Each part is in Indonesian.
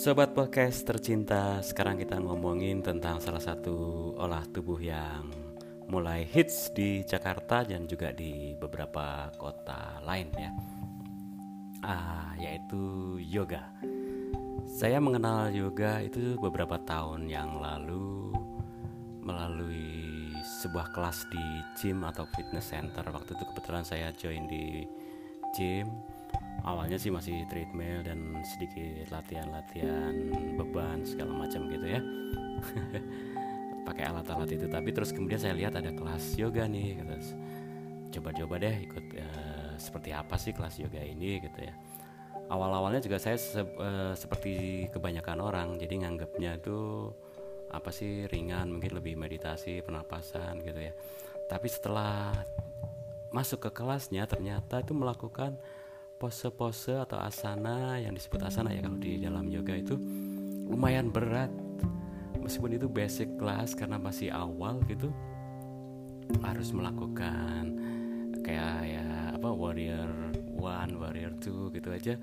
Sobat podcast tercinta, sekarang kita ngomongin tentang salah satu olah tubuh yang mulai hits di Jakarta dan juga di beberapa kota lain ya. Ah, yaitu yoga. Saya mengenal yoga itu beberapa tahun yang lalu melalui sebuah kelas di gym atau fitness center. Waktu itu kebetulan saya join di gym awalnya sih masih treadmill dan sedikit latihan-latihan beban segala macam gitu ya. Pakai alat-alat itu. Tapi terus kemudian saya lihat ada kelas yoga nih gitu. Coba-coba deh ikut uh, seperti apa sih kelas yoga ini gitu ya. Awal-awalnya juga saya se uh, seperti kebanyakan orang jadi nganggapnya itu apa sih ringan mungkin lebih meditasi pernapasan gitu ya. Tapi setelah masuk ke kelasnya ternyata itu melakukan pose-pose atau asana yang disebut asana ya kalau di dalam yoga itu lumayan berat. Meskipun itu basic class karena masih awal gitu harus melakukan kayak ya apa warrior one warrior two gitu aja.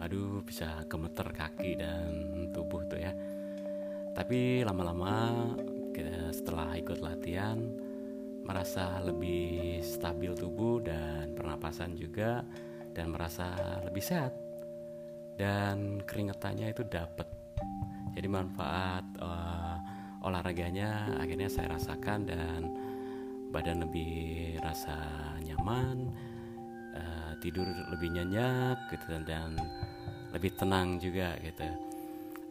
Aduh bisa gemeter kaki dan tubuh tuh ya. Tapi lama-lama setelah ikut latihan merasa lebih stabil tubuh dan pernapasan juga dan merasa lebih sehat. Dan keringetannya itu dapat jadi manfaat uh, olahraganya akhirnya saya rasakan dan badan lebih rasa nyaman uh, tidur lebih nyenyak gitu dan lebih tenang juga gitu.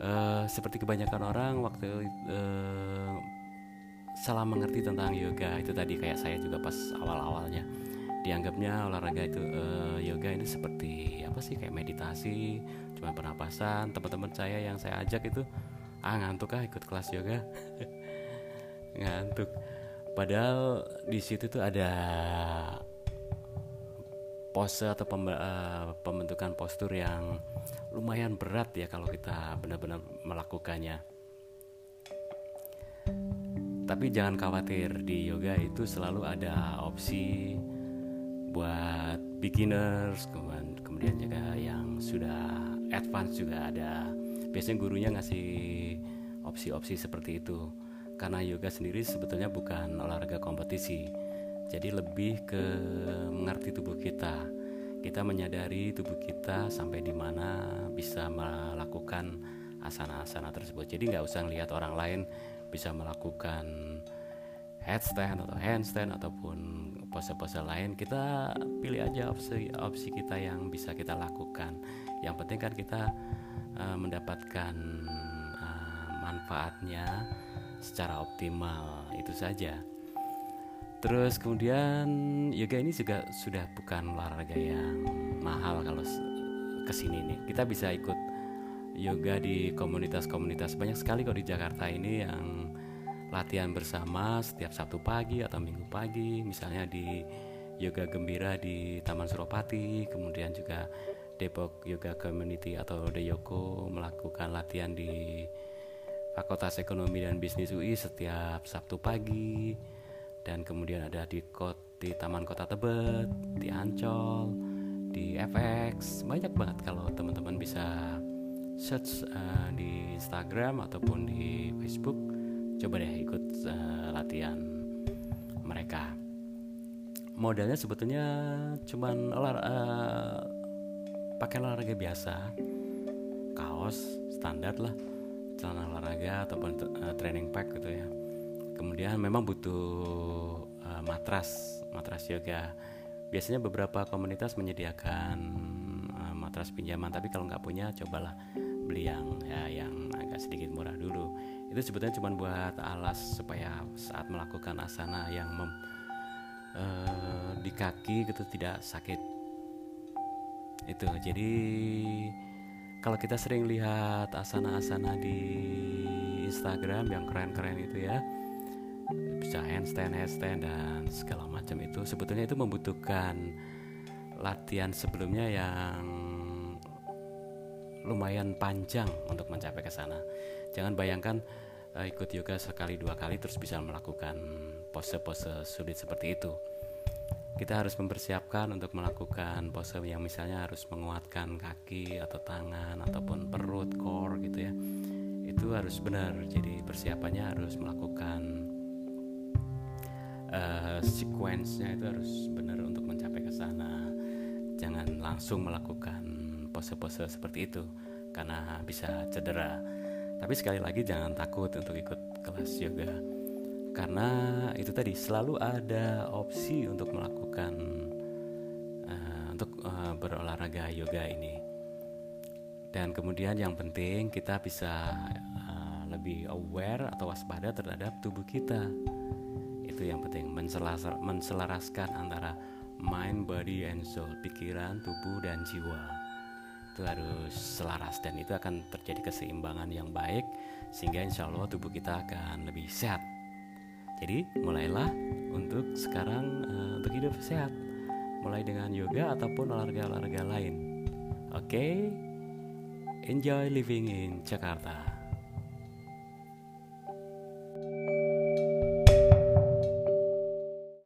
Uh, seperti kebanyakan orang waktu uh, salah mengerti tentang yoga itu tadi kayak saya juga pas awal-awalnya dianggapnya olahraga itu uh, yoga ini seperti apa sih? Kayak meditasi cuma pernapasan. Teman-teman saya yang saya ajak itu ah ngantuk ah ikut kelas yoga. Ngantuk. Padahal di situ tuh ada pose atau pem, uh, pembentukan postur yang lumayan berat ya kalau kita benar-benar melakukannya. Tapi jangan khawatir di yoga itu selalu ada opsi buat beginners kemudian kemudian juga yang sudah advance juga ada. Biasanya gurunya ngasih opsi-opsi seperti itu. Karena yoga sendiri sebetulnya bukan olahraga kompetisi. Jadi lebih ke mengerti tubuh kita. Kita menyadari tubuh kita sampai di mana bisa melakukan asana-asana tersebut. Jadi nggak usah lihat orang lain bisa melakukan headstand atau handstand ataupun pose-pose lain kita pilih aja opsi opsi kita yang bisa kita lakukan. Yang penting kan kita uh, mendapatkan uh, manfaatnya secara optimal itu saja. Terus kemudian yoga ini juga sudah bukan olahraga yang mahal kalau ke sini nih. Kita bisa ikut yoga di komunitas-komunitas. Banyak sekali kok di Jakarta ini yang latihan bersama setiap Sabtu pagi atau Minggu pagi misalnya di Yoga Gembira di Taman Suropati kemudian juga Depok Yoga Community atau Deyoko melakukan latihan di Fakultas Ekonomi dan Bisnis UI setiap Sabtu pagi. Dan kemudian ada di kot di Taman Kota Tebet di Ancol di FX banyak banget kalau teman-teman bisa search uh, di Instagram ataupun di Facebook coba deh ikut uh, latihan mereka. Modalnya sebetulnya cuman olah uh, pakai olahraga biasa. Kaos standar lah. Celana olahraga ataupun uh, training pack gitu ya. Kemudian memang butuh uh, matras matras yoga. Biasanya beberapa komunitas menyediakan uh, matras pinjaman tapi kalau nggak punya cobalah beli yang ya yang agak sedikit murah dulu. Itu sebetulnya cuma buat alas supaya saat melakukan asana yang mem, uh, di kaki gitu tidak sakit. Itu jadi kalau kita sering lihat asana-asana di Instagram yang keren-keren itu ya bisa handstand, handstand dan segala macam itu sebetulnya itu membutuhkan latihan sebelumnya yang lumayan panjang untuk mencapai ke sana. Jangan bayangkan uh, ikut yoga sekali dua kali terus bisa melakukan pose-pose sulit seperti itu. Kita harus mempersiapkan untuk melakukan pose yang misalnya harus menguatkan kaki atau tangan ataupun perut core gitu ya. Itu harus benar. Jadi persiapannya harus melakukan uh, sequence-nya itu harus benar untuk mencapai ke sana. Jangan langsung melakukan pose-pose seperti itu karena bisa cedera. Tapi sekali lagi jangan takut untuk ikut kelas yoga karena itu tadi selalu ada opsi untuk melakukan uh, untuk uh, berolahraga yoga ini. Dan kemudian yang penting kita bisa uh, lebih aware atau waspada terhadap tubuh kita. Itu yang penting menselar menselaraskan antara mind, body, and soul pikiran, tubuh dan jiwa itu harus selaras dan itu akan terjadi keseimbangan yang baik sehingga insya Allah tubuh kita akan lebih sehat jadi mulailah untuk sekarang uh, untuk hidup sehat, mulai dengan yoga ataupun olahraga-olahraga lain. Oke, okay? enjoy living in Jakarta.